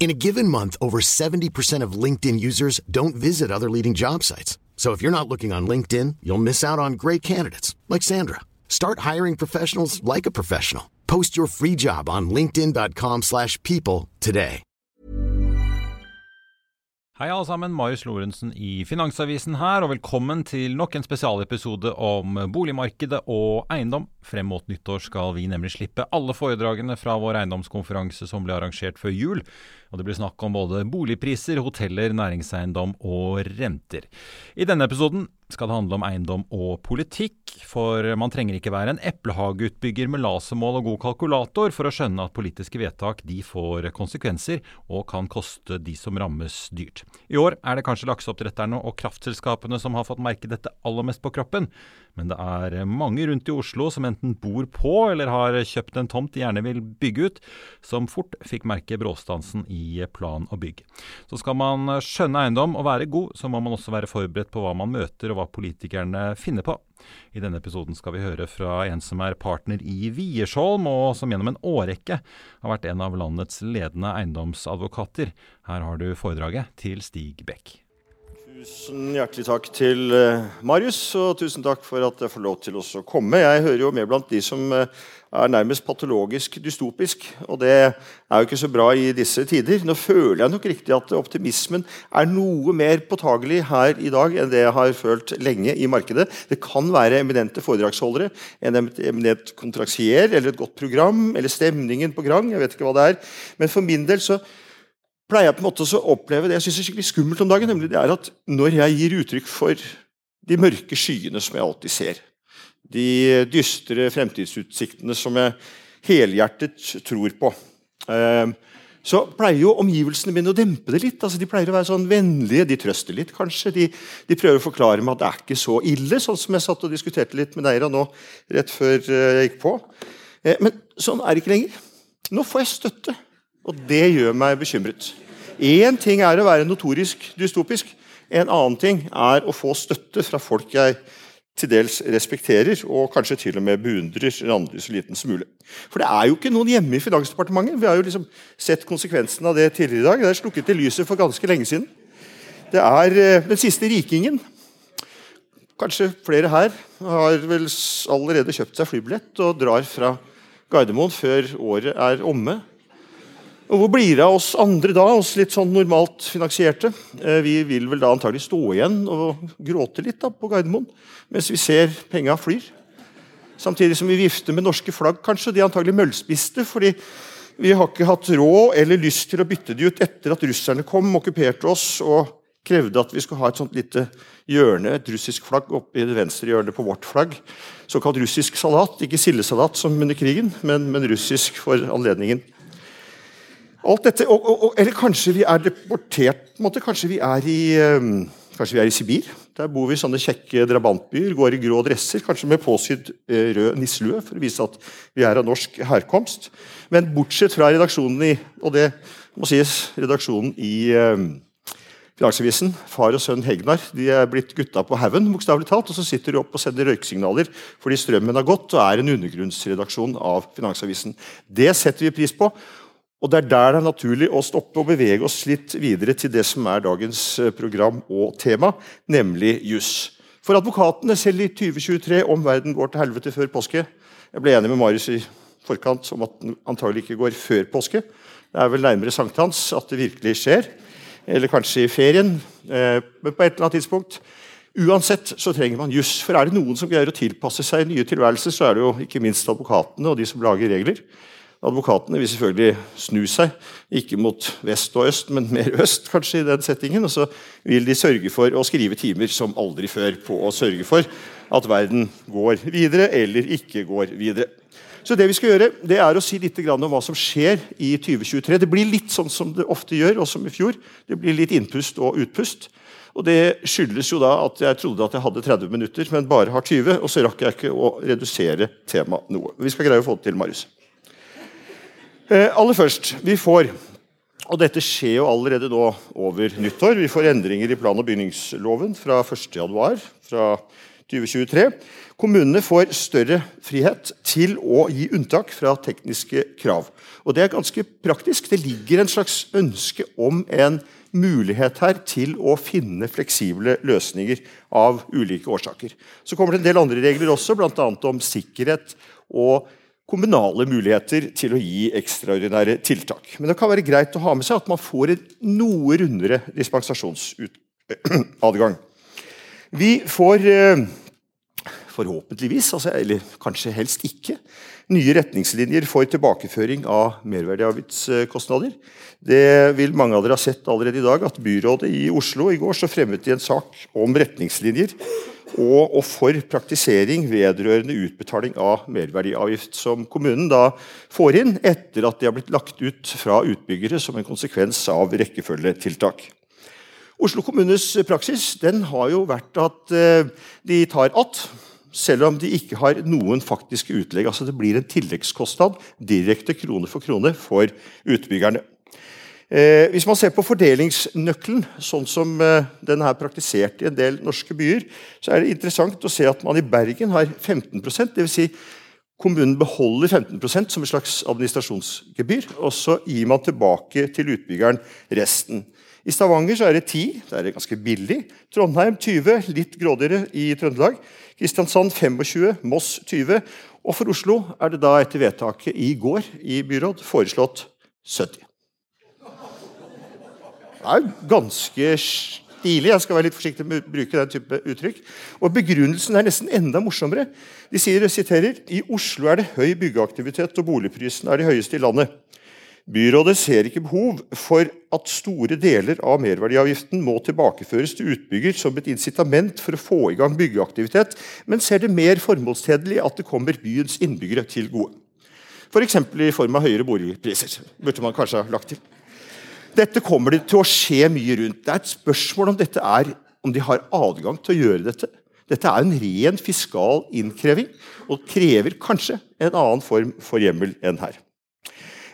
In a given month, over 70% of LinkedIn users don't visit other leading job sites. So if you're not looking on LinkedIn, you'll miss out on great candidates like Sandra. Start hiring professionals like a professional. Post your free job on linkedin.com/people today. Hei alle sammen, Marius Lorentzen i Finansavisen her, og velkommen til nok en spesialepisode om boligmarkedet og eiendom. Frem mot nyttår skal vi nemlig slippe alle foredragene fra vår eiendomskonferanse som ble arrangert før jul. Og det blir snakk om både boligpriser, hoteller, næringseiendom og renter. I denne episoden skal det handle om eiendom og politikk, for man trenger ikke være en eplehageutbygger med lasermål og god kalkulator for å skjønne at politiske vedtak de får konsekvenser og kan koste de som rammes dyrt. I år er det kanskje lakseoppdretterne og kraftselskapene som har fått merke dette aller mest på kroppen, men det er mange rundt i Oslo som enten bor på eller har kjøpt en tomt de gjerne vil bygge ut, som fort fikk merke bråstansen i plan og bygg. Så skal man skjønne eiendom og være god, så må man også være forberedt på hva man møter og hva politikerne finner på. I denne episoden skal vi høre fra en som er partner i Wiersholm, og som gjennom en årrekke har vært en av landets ledende eiendomsadvokater. Her har du foredraget til Stig Bekk. Tusen hjertelig takk til eh, Marius, og tusen takk for at jeg får lov til å komme. Jeg hører jo med blant de som eh, er nærmest patologisk dystopisk, og det er jo ikke så bra i disse tider. Nå føler jeg nok riktig at optimismen er noe mer påtagelig her i dag enn det jeg har følt lenge i markedet. Det kan være eminente foredragsholdere, en eminent kontraksier eller et godt program, eller stemningen på Grang, jeg vet ikke hva det er. Men for min del så pleier jeg på en måte å oppleve det jeg synes er skikkelig skummelt om dagen. nemlig det er at Når jeg gir uttrykk for de mørke skyene som jeg alltid ser, de dystre fremtidsutsiktene som jeg helhjertet tror på, eh, så pleier jo omgivelsene mine å dempe det litt. altså De pleier å være sånn vennlige, de trøster litt kanskje. De, de prøver å forklare meg at det er ikke så ille, sånn som jeg satt og diskuterte litt med Neira nå rett før eh, jeg gikk på. Eh, Men sånn er det ikke lenger. Nå får jeg støtte. Og det gjør meg bekymret. Én ting er å være notorisk dystopisk. En annen ting er å få støtte fra folk jeg til dels respekterer, og kanskje til og med beundrer en så liten smule. For det er jo ikke noen hjemme i Finansdepartementet. Vi har jo liksom sett konsekvensen av det tidligere i dag. Det er slukket i lyset for ganske lenge siden. Det er eh, den siste rikingen. Kanskje flere her har vel allerede kjøpt seg flybillett og drar fra Gardermoen før året er omme. Og Hvor blir det av oss andre da, oss litt sånn normalt finansierte? Eh, vi vil vel da antagelig stå igjen og gråte litt da på Gardermoen mens vi ser penga flyr. Samtidig som vi vifter med norske flagg, kanskje. De er antagelig møllspiste, fordi vi har ikke hatt råd eller lyst til å bytte de ut etter at russerne kom, okkuperte oss og krevde at vi skulle ha et sånt lite hjørne, et russisk flagg oppe i det venstre hjørnet på vårt flagg. Såkalt russisk salat. Ikke sildesalat som under krigen, men, men russisk for anledningen. Alt dette, og, og, og, Eller kanskje vi er deportert på en måte, Kanskje vi er i, um, kanskje vi er i Sibir. Der bor vi i sånne kjekke drabantbyer, går i grå dresser, kanskje med påsydd eh, rød nisselue for å vise at vi er av norsk herkomst. Men bortsett fra redaksjonen i og det må sies, redaksjonen i um, Finansavisen, far og sønn Hegnar, de er blitt gutta på haugen, bokstavelig talt. Og så sitter de opp og sender røyksignaler fordi strømmen har gått, og er en undergrunnsredaksjon av Finansavisen. Det setter vi pris på. Og Det er der det er naturlig å stoppe og bevege oss litt videre til det som er dagens eh, program og tema, nemlig juss. For advokatene, selv i 2023, om verden går til helvete før påske Jeg ble enig med Marius i forkant om at den antagelig ikke går før påske. Det er vel nærmere sankthans at det virkelig skjer. Eller kanskje i ferien. Eh, men på et eller annet tidspunkt. Uansett så trenger man juss. For er det noen som greier å tilpasse seg nye tilværelser, så er det jo ikke minst advokatene og de som lager regler. Advokatene vil selvfølgelig snu seg, ikke mot vest og øst, men mer øst kanskje i den settingen. Og så vil de sørge for å skrive timer som aldri før på å sørge for at verden går videre eller ikke går videre. Så det vi skal gjøre, det er å si litt om hva som skjer i 2023. Det blir litt sånn som det ofte gjør, og som i fjor. Det blir litt innpust og utpust. Og Det skyldes jo da at jeg trodde at jeg hadde 30 minutter, men bare har 20. Og så rakk jeg ikke å redusere temaet noe. Vi skal greie å få det til, Marius. Eh, aller først, vi får og dette skjer jo allerede nå over nyttår. Vi får endringer i plan- og bygningsloven fra 1.1. fra 2023. Kommunene får større frihet til å gi unntak fra tekniske krav. Og Det er ganske praktisk. Det ligger en slags ønske om en mulighet her til å finne fleksible løsninger av ulike årsaker. Så kommer det en del andre regler også, bl.a. om sikkerhet og kommunale muligheter til å gi ekstraordinære tiltak. Men det kan være greit å ha med seg at man får en noe rundere dispensasjonsadgang. Vi får eh, forhåpentligvis, altså, eller kanskje helst ikke, nye retningslinjer for tilbakeføring av merverdiavgiftskostnader. Det vil mange av dere ha sett allerede i dag, at byrådet i Oslo i går så fremmet de en sak om retningslinjer og, og, for praktisering vedrørende utbetaling av merverdiavgift, som kommunen da får inn etter at de har blitt lagt ut fra utbyggere som en konsekvens av rekkefølgetiltak. Oslo kommunes praksis har jo vært at eh, de tar att, selv om de ikke har noen faktiske utlegg. Altså Det blir en tilleggskostnad direkte krone for krone for utbyggerne. Eh, hvis man ser på fordelingsnøkkelen, sånn som eh, den er praktisert i en del norske byer, så er det interessant å se at man i Bergen har 15% Dvs. Si kommunen beholder 15% som et slags administrasjonsgebyr, og så gir man tilbake til utbyggeren resten. I Stavanger er det 10, det er ganske billig. Trondheim 20, litt grådigere i Trøndelag. Kristiansand 25, Moss 20. Og for Oslo er det da etter vedtaket i går i byråd foreslått 70. Det er ganske stilig. Jeg skal være litt forsiktig med å bruke den type uttrykk. Og Begrunnelsen er nesten enda morsommere. De sier, siterer, i Oslo er det høy byggeaktivitet, og boligprisene er de høyeste i landet. Byrådet ser ikke behov for at store deler av merverdiavgiften må tilbakeføres til utbygger som et incitament for å få i gang byggeaktivitet, men ser det mer formålstjenlig at det kommer byens innbyggere til gode. F.eks. For i form av høyere boligpriser. burde man kanskje ha lagt til. Dette kommer det til å skje mye rundt. Det er et spørsmål om, dette er, om de har adgang til å gjøre dette. Dette er en ren fiskal innkreving og krever kanskje en annen form for hjemmel enn her.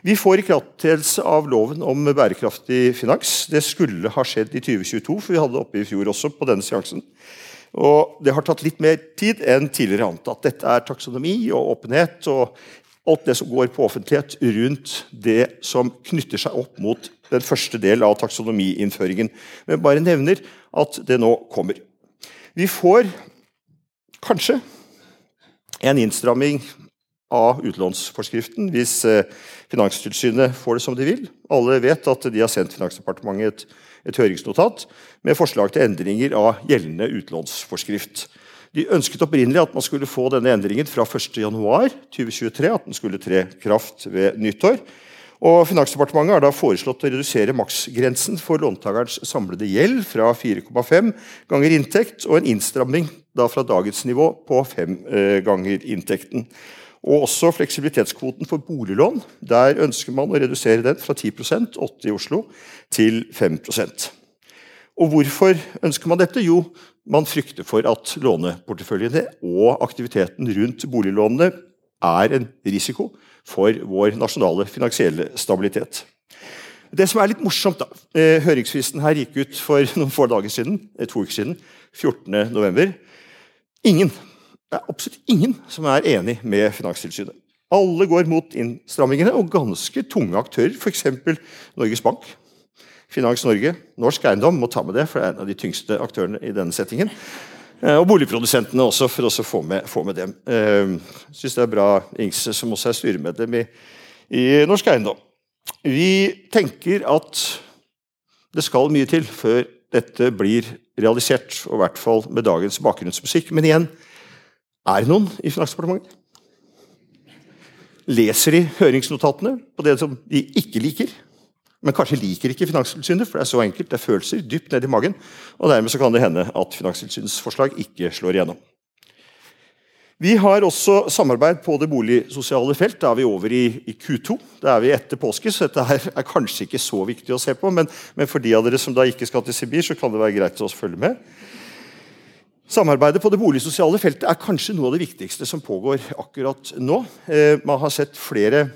Vi får ikrafttredelse av loven om bærekraftig finans. Det skulle ha skjedd i 2022, for vi hadde det oppe i fjor også. på denne seansen. Og Det har tatt litt mer tid enn tidligere antatt. Dette er taksonomi og åpenhet og alt det som går på offentlighet rundt det som knytter seg opp mot den første del av taksonomiinnføringen. Men bare nevner at det nå kommer. Vi får kanskje en innstramming av utlånsforskriften hvis eh, Finanstilsynet får det som de vil. Alle vet at de har sendt Finansdepartementet et, et høringsnotat med forslag til endringer av gjeldende utlånsforskrift. De ønsket opprinnelig at man skulle få denne endringen fra 1.1.2023, at den skulle tre kraft ved nyttår. Og Finansdepartementet har da foreslått å redusere maksgrensen for låntakerens samlede gjeld fra 4,5 ganger inntekt, og en innstramming da fra dagens nivå på fem eh, ganger inntekten. Og også fleksibilitetskvoten for boliglån. Der ønsker man å redusere den fra 10 8 i Oslo, til 5% Og Hvorfor ønsker man dette? Jo, man frykter for at låneporteføljene og aktiviteten rundt boliglånene er en risiko for vår nasjonale finansielle stabilitet. Det som er litt morsomt da, eh, Høringsfristen her gikk ut for noen få dager siden, eh, to uker siden. 14.11. Ingen det er absolutt ingen som er enig med Finanstilsynet. Alle går mot innstrammingene, og ganske tunge aktører, f.eks. Norges Bank, Finans Norge, Norsk Eiendom må ta med det, for det er en av de tyngste aktørene i denne settingen. Eh, og boligprodusentene også, for å få med, få med dem. Jeg eh, syns det er bra Ingse, som også er styremedlem i, i Norsk Eiendom. Vi tenker at det skal mye til før dette blir realisert, og i hvert fall med dagens bakgrunnsmusikk. Men igjen, er det noen i Finansdepartementet? leser de høringsnotatene på det som de ikke liker. Men kanskje liker ikke Finanstilsynet, for det er så enkelt. Det er følelser dypt ned i magen. Og dermed så kan det hende at Finanstilsynets forslag ikke slår igjennom. Vi har også samarbeid på det boligsosiale felt. Da er vi over i, i Q2. Da er vi etter påske, så dette her er kanskje ikke så viktig å se på. Men, men for de av dere som da ikke skal til Sibir, så kan det være greit å følge med. Samarbeidet på det boligsosiale feltet er kanskje noe av det viktigste som pågår akkurat nå. Eh, man har sett flere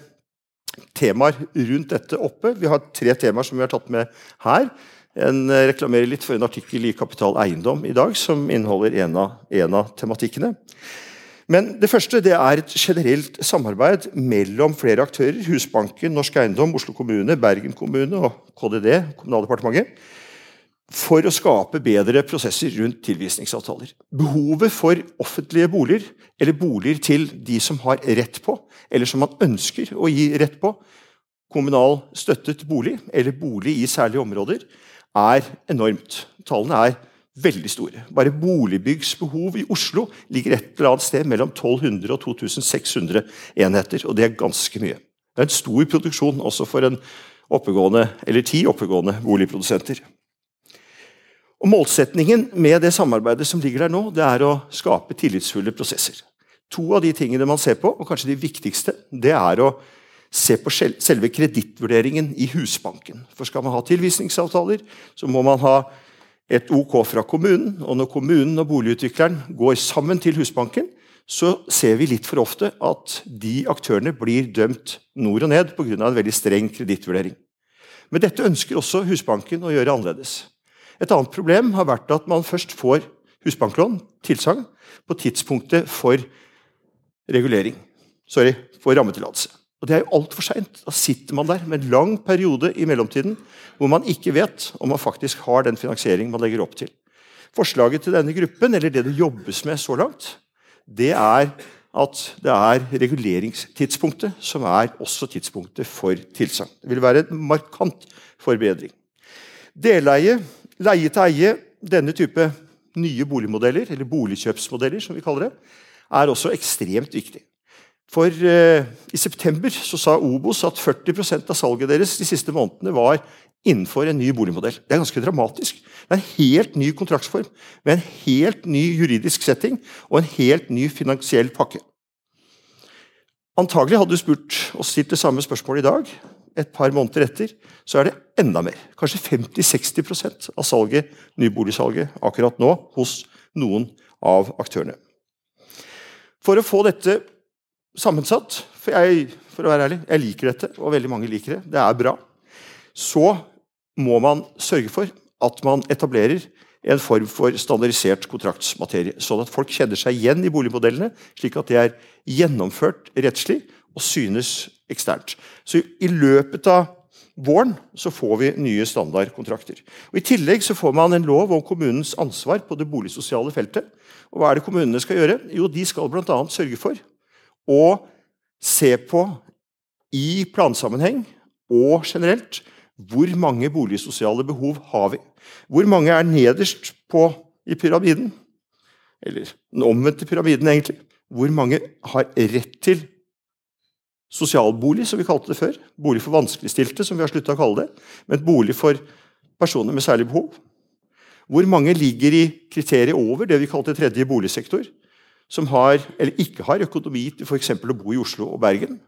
temaer rundt dette oppe. Vi har tre temaer som vi har tatt med her. En eh, reklamerer litt for en artikkel i Kapital Eiendom i dag som inneholder en av, en av tematikkene. Men det første det er et generelt samarbeid mellom flere aktører. Husbanken, Norsk Eiendom, Oslo kommune, Bergen kommune og KDD, Kommunaldepartementet. For å skape bedre prosesser rundt tilvisningsavtaler. Behovet for offentlige boliger, eller boliger til de som har rett på, eller som man ønsker å gi rett på, kommunal støttet bolig, eller bolig i særlige områder, er enormt. Tallene er veldig store. Bare boligbyggsbehov i Oslo ligger et eller annet sted mellom 1200 og 2600 enheter. og Det er ganske mye. Det er en stor produksjon også for en oppegående, ti oppegående boligprodusenter. Og Målsetningen med det samarbeidet som ligger der nå, det er å skape tillitsfulle prosesser. To av de tingene man ser på, og kanskje de viktigste, det er å se på selve kredittvurderingen i Husbanken. For skal man ha tilvisningsavtaler, så må man ha et OK fra kommunen. Og når kommunen og boligutvikleren går sammen til Husbanken, så ser vi litt for ofte at de aktørene blir dømt nord og ned pga. en veldig streng kredittvurdering. Men dette ønsker også Husbanken å gjøre annerledes. Et annet problem har vært at man først får husbanklån, tilsagn, på tidspunktet for regulering. Sorry, for rammetillatelse. Og Det er jo altfor seint. Da sitter man der med en lang periode i mellomtiden hvor man ikke vet om man faktisk har den finansiering man legger opp til. Forslaget til denne gruppen, eller det det jobbes med så langt, det er at det er reguleringstidspunktet som er også tidspunktet for tilsagn. Det vil være en markant forbedring. Deleie, leie til eie, denne type nye boligmodeller, eller boligkjøpsmodeller, som vi kaller det, er også ekstremt viktig. For eh, I september så sa Obos at 40% av salget deres de siste månedene var innenfor en ny boligmodell. Det er ganske dramatisk. Det er en helt ny kontraktsform med en helt ny juridisk setting og en helt ny finansiell pakke. Antagelig hadde du spurt og stilt det samme spørsmålet i dag, et par måneder etter, så er det enda mer. Kanskje 50-60% av salget, nyboligsalget akkurat nå hos noen av aktørene. For å få dette sammensatt. For jeg, for å være ærlig, jeg liker dette, og veldig mange liker det. Det er bra. Så må man sørge for at man etablerer en form for standardisert kontraktsmaterie, sånn at folk kjenner seg igjen i boligmodellene, slik at det er gjennomført rettslig og synes eksternt. Så I løpet av våren så får vi nye standardkontrakter. Og I tillegg så får man en lov om kommunens ansvar på det boligsosiale feltet. Og Hva er det kommunene skal gjøre? Jo, De skal bl.a. sørge for å se på i plansammenheng og generelt hvor mange boligsosiale behov har vi. Hvor mange er nederst på, i pyramiden? Eller den omvendte pyramiden, egentlig. Hvor mange har rett til sosialbolig, som vi kalte det før? Bolig for vanskeligstilte, som vi har slutta å kalle det. Men bolig for personer med særlig behov. Hvor mange ligger i kriteriet over det vi kalte tredje boligsektor? som har, eller ikke har økonomi til f.eks. å bo i Oslo og Bergen.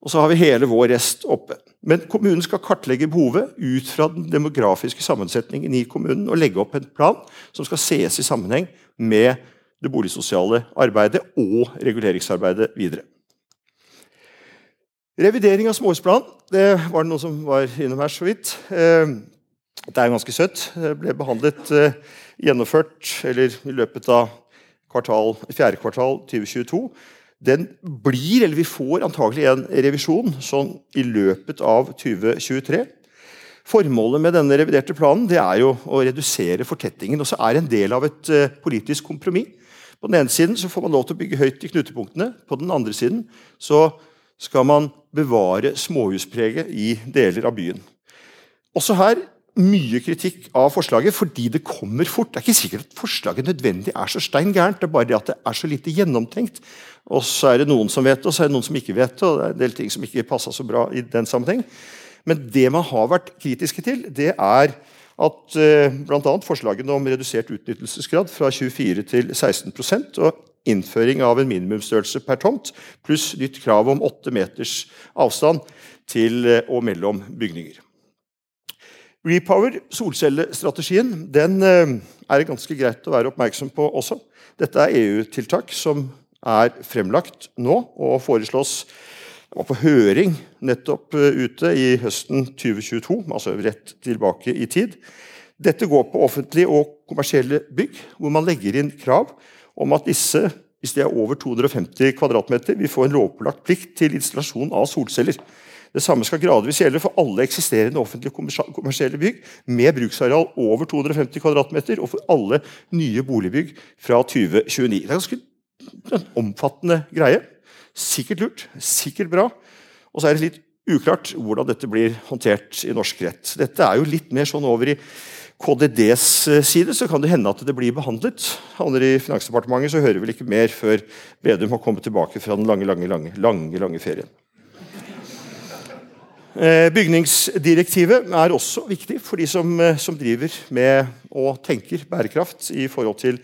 Og så har vi hele vår rest oppe. Men kommunen skal kartlegge behovet ut fra den demografiske sammensetningen i kommunen og legge opp en plan som skal ses i sammenheng med det boligsosiale arbeidet og reguleringsarbeidet videre. Revidering av småhusplan det var det noen som var innom her så vidt. Eh, det er ganske søtt. Det ble behandlet, eh, gjennomført eller i løpet av kvartal, fjerde kvartal 2022. Den blir, eller vi får antagelig en revisjon sånn i løpet av 2023. Formålet med denne reviderte planen det er jo å redusere fortettingen. og så er det en del av et uh, politisk kompromiss. På den ene siden så får man lov til å bygge høyt i knutepunktene. På den andre siden så skal man bevare småhuspreget i deler av byen. Også her mye kritikk av forslaget fordi det kommer fort. Det er ikke sikkert at forslaget nødvendig er så stein gærent, det er bare det at det er så lite gjennomtenkt. Og så er det noen som vet det, og så er det noen som ikke vet det. og det er en del ting som ikke passa så bra i den sammenheng. Men det man har vært kritiske til, det er at eh, bl.a. forslagene om redusert utnyttelsesgrad fra 24 til 16 og innføring av en minimumsstørrelse per tomt, pluss nytt krav om åtte meters avstand til eh, og mellom bygninger. Repower, solcellestrategien, den eh, er det ganske greit å være oppmerksom på også. Dette er EU-tiltak som er fremlagt nå og foreslås på høring nettopp eh, ute i høsten 2022, altså rett tilbake i tid. Dette går på offentlige og kommersielle bygg, hvor man legger inn krav om at disse, hvis de er over 250 kvadratmeter, vil få en lovpålagt plikt til installasjon av solceller. Det samme skal gradvis gjelde for alle eksisterende offentlige kommersielle bygg med bruksareal over 250 kvadratmeter, og for alle nye boligbygg fra 2029. Det er ganske en omfattende greie. Sikkert lurt, sikkert bra. Og så er det litt uklart hvordan dette blir håndtert i norsk rett. Dette er jo litt mer sånn over i KDDs eh, side, så kan det hende at det blir behandlet. Havner i Finansdepartementet, så hører vi vel ikke mer før Vedum har kommet tilbake fra den lange, lange, lange, lange, lange ferien. Eh, bygningsdirektivet er også viktig for de som, eh, som driver med og tenker bærekraft i forhold til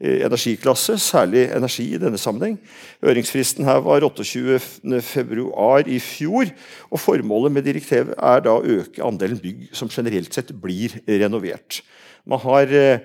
energiklasse, særlig energi i denne sammenheng. Høringsfristen her var 28.2 i fjor. og Formålet med direktivet er da å øke andelen bygg som generelt sett blir renovert. Man har eh,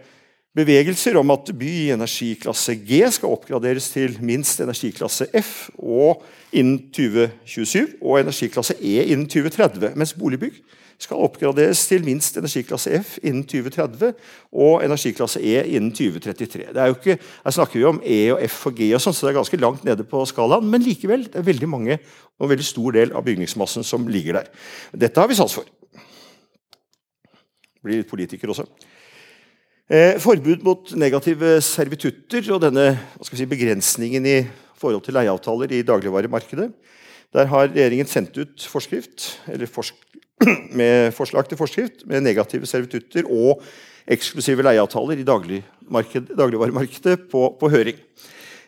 bevegelser om at by i energiklasse G skal oppgraderes til minst energiklasse F og innen 2027, og energiklasse E innen 2030. Mens boligbygg skal oppgraderes til minst energiklasse F innen 2030 og energiklasse E innen 2033. Det er jo Ikke, her snakker vi om E og F og G, og sånt, så det er ganske langt nede på skalaen. Men likevel, det er veldig mange og en veldig stor del av bygningsmassen som ligger der. Dette har vi sans for. Blir litt politiker også. Eh, forbud mot negative servitutter og denne si, begrensningen i forhold til leieavtaler i dagligvaremarkedet. Der har regjeringen sendt ut forskrift, eller forsk med forslag til forskrift med negative servitutter og eksklusive leieavtaler i dagligvaremarkedet på, på høring.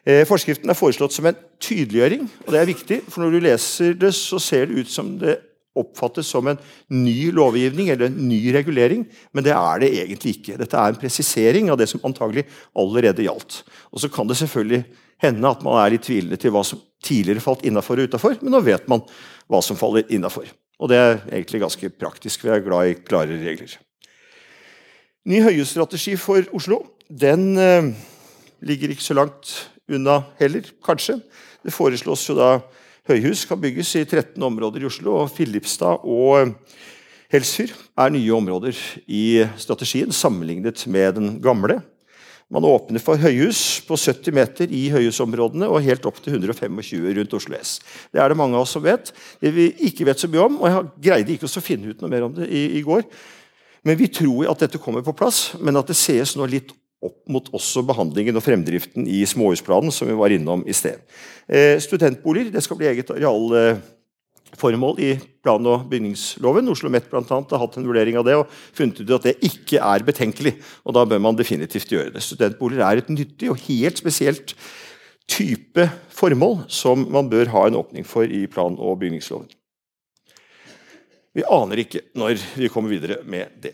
Eh, forskriften er foreslått som en tydeliggjøring, og det er viktig. For når du leser det, så ser det ut som det oppfattes som en ny lovgivning eller en ny regulering, men det er det egentlig ikke. Dette er en presisering av det som antagelig allerede gjaldt. Og Så kan det selvfølgelig hende at man er litt tvilende til hva som tidligere falt innafor og utafor, men nå vet man hva som faller innafor. Og det er egentlig ganske praktisk. Vi er glad i klare regler. Ny høyhusstrategi for Oslo den eh, ligger ikke så langt unna heller, kanskje. Det foreslås jo da høyhus kan bygges i 13 områder i Oslo. og Filipstad og eh, Helsfyr er nye områder i strategien sammenlignet med den gamle. Man åpner for høyhus på 70 meter i høyhusområdene og helt opp til 125 rundt Oslo S. Det er det mange av oss som vet. Det vi ikke vet så mye om, og jeg greide ikke å finne ut noe mer om det i, i går, men vi tror at dette kommer på plass, men at det sees nå litt opp mot også behandlingen og fremdriften i småhusplanen, som vi var innom i sted. Eh, studentboliger det skal bli eget areal. Eh, formål i plan- og bygningsloven. Oslo OsloMet har hatt en vurdering av det og funnet ut at det ikke er betenkelig. og Da bør man definitivt gjøre det. Studentboliger er et nyttig og helt spesielt type formål som man bør ha en åpning for i plan- og bygningsloven. Vi aner ikke når vi kommer videre med det.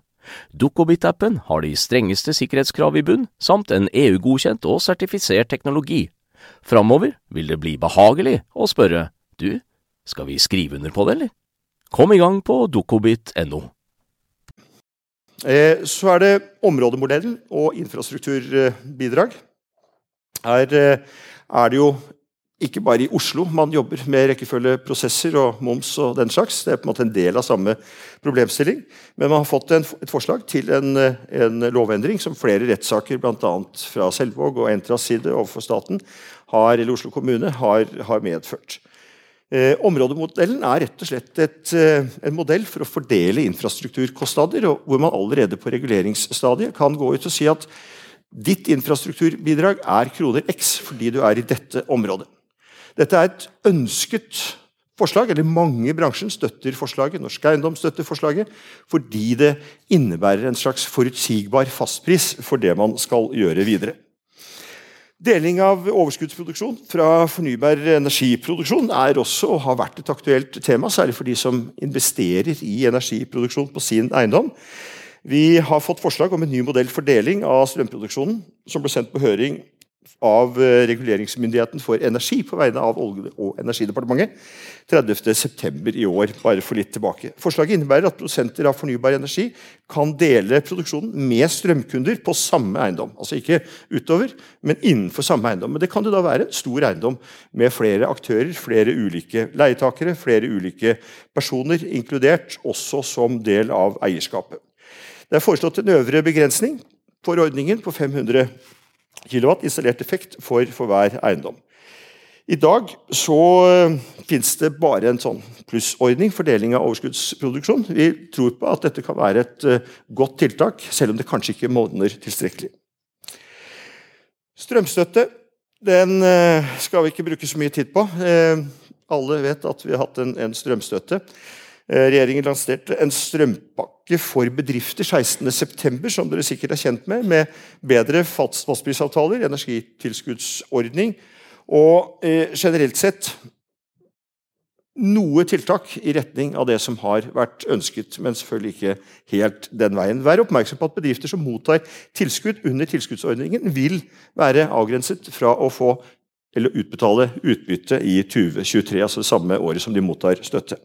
Dukkobit-appen har de strengeste sikkerhetskrav i bunn, samt en EU-godkjent og sertifisert teknologi. Framover vil det bli behagelig å spørre du, skal vi skrive under på det, eller? Kom i gang på dukkobit.no. Eh, så er det områdemodellen og infrastrukturbidrag. Her eh, er det jo ikke bare i Oslo man jobber med rekkefølgeprosesser og moms og den slags. Det er på en måte en del av samme problemstilling. Men man har fått en, et forslag til en, en lovendring som flere rettssaker, bl.a. fra Selvåg og Entras side overfor staten, har, eller Oslo kommune, har, har medført. Eh, områdemodellen er rett og slett et, eh, en modell for å fordele infrastrukturkostnader, hvor man allerede på reguleringsstadiet kan gå ut og si at ditt infrastrukturbidrag er kroner x fordi du er i dette området. Dette er et ønsket forslag, eller mange i bransjen støtter forslaget. Norsk Eiendom støtter forslaget fordi det innebærer en slags forutsigbar fastpris for det man skal gjøre videre. Deling av overskuddsproduksjon fra fornybar energiproduksjon er også og har vært et aktuelt tema, særlig for de som investerer i energiproduksjon på sin eiendom. Vi har fått forslag om en ny modell for deling av strømproduksjonen, som ble sendt på høring av eh, Reguleringsmyndigheten for energi på vegne av Olje- og energidepartementet 30.9. i år. bare for litt tilbake. Forslaget innebærer at produsenter av fornybar energi kan dele produksjonen med strømkunder på samme eiendom. Altså ikke utover, men innenfor samme eiendom. Men det kan jo da være en stor eiendom med flere aktører, flere ulike leietakere, flere ulike personer inkludert, også som del av eierskapet. Det er foreslått en øvre begrensning for ordningen på 500 kW installert effekt for, for hver eiendom. I dag så uh, finnes det bare en sånn plussordning for deling av overskuddsproduksjon. Vi tror på at dette kan være et uh, godt tiltak, selv om det kanskje ikke modner tilstrekkelig. Strømstøtte den uh, skal vi ikke bruke så mye tid på. alle vet at vi har hatt en strømstøtte. Regjeringen lanserte en strømpakke for bedrifter 16.9., som dere sikkert er kjent med, med bedre fastprisavtaler, energitilskuddsordning og eh, generelt sett noe tiltak i retning av det som har vært ønsket, men selvfølgelig ikke helt den veien. Vær oppmerksom på at bedrifter som mottar tilskudd under tilskuddsordningen, vil være avgrenset fra å få eller utbetale utbytte i 2023, altså det samme året som de mottar støtte.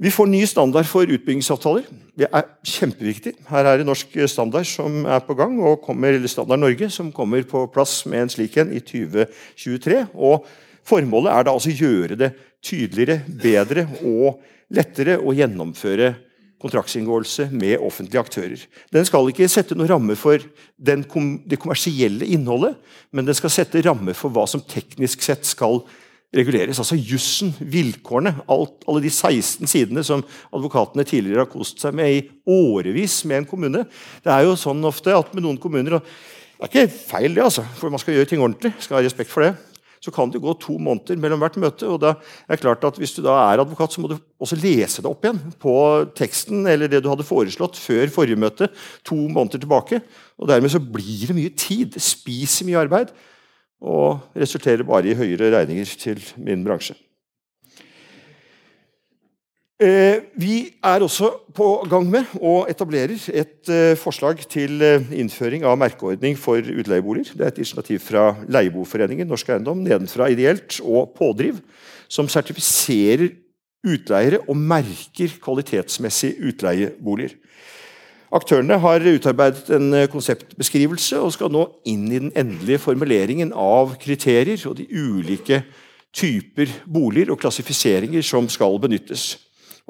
Vi får ny standard for utbyggingsavtaler. Det er kjempeviktig. Her er det norsk standard som er på gang, og kommer, eller Standard Norge som kommer på plass med en slik en i 2023. Og Formålet er da altså gjøre det tydeligere, bedre og lettere å gjennomføre kontraktsinngåelse med offentlige aktører. Den skal ikke sette noen ramme for kom, det kommersielle innholdet, men den skal sette ramme for hva som teknisk sett skal reguleres. Altså jussen, vilkårene, alt, alle de 16 sidene som advokatene tidligere har kost seg med i årevis med en kommune. Det er jo sånn ofte at med noen kommuner og Det er ikke feil, det, altså, for man skal gjøre ting ordentlig. skal ha respekt for det. Så kan det gå to måneder mellom hvert møte. og da er det klart at Hvis du da er advokat, så må du også lese det opp igjen på teksten eller det du hadde foreslått før forrige møte, to måneder tilbake. og Dermed så blir det mye tid. Det spiser mye arbeid og resulterer bare i høyere regninger til min bransje. Eh, vi er også på gang med å etablere et eh, forslag til eh, innføring av merkeordning for utleieboliger. Det er et initiativ fra Leieboerforeningen Norsk Eiendom, nedenfra ideelt og pådriv, som sertifiserer utleiere og merker kvalitetsmessig utleieboliger. Aktørene har utarbeidet en eh, konseptbeskrivelse og skal nå inn i den endelige formuleringen av kriterier og de ulike typer boliger og klassifiseringer som skal benyttes.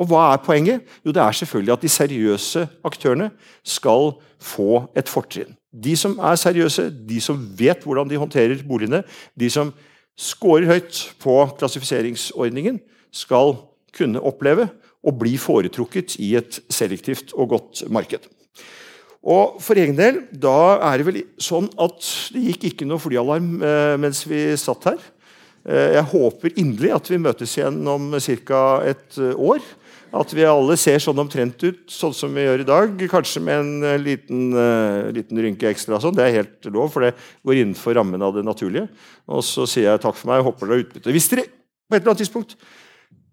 Og Hva er poenget? Jo, Det er selvfølgelig at de seriøse aktørene skal få et fortrinn. De som er seriøse, de som vet hvordan de håndterer boligene, de som scorer høyt på klassifiseringsordningen, skal kunne oppleve å bli foretrukket i et selektivt og godt marked. Og For egen del da er det vel sånn at det gikk ikke noe flyalarm eh, mens vi satt her. Eh, jeg håper inderlig at vi møtes igjen om ca. et eh, år. At vi alle ser sånn omtrent ut, sånn som vi gjør i dag. Kanskje med en liten, liten rynke ekstra. Sånn. Det er helt lov, for det går innenfor rammen av det naturlige. Og så sier jeg takk for meg og håper dere har utbytte. Hvis dere på et eller annet tidspunkt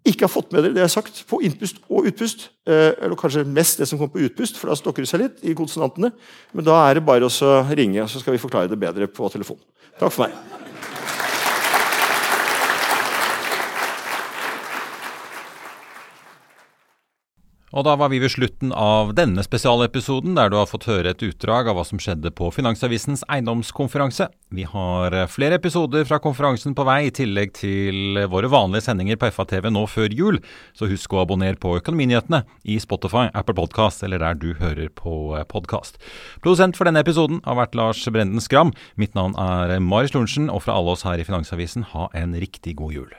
ikke har fått med dere det jeg har sagt på innpust og utpust, uh, eller kanskje mest det som kommer på utpust, for da stokker det seg litt i konsonantene, men da er det bare å ringe, så skal vi forklare det bedre på telefon. Takk for meg. Og da var vi ved slutten av denne spesialepisoden, der du har fått høre et utdrag av hva som skjedde på Finansavisens eiendomskonferanse. Vi har flere episoder fra konferansen på vei, i tillegg til våre vanlige sendinger på FA-TV nå før jul. Så husk å abonnere på Økonominyhetene i Spotify, Apple Podcast eller der du hører på podkast. Produsent for denne episoden har vært Lars Brenden Skram. Mitt navn er Marius Lorentzen, og fra alle oss her i Finansavisen, ha en riktig god jul.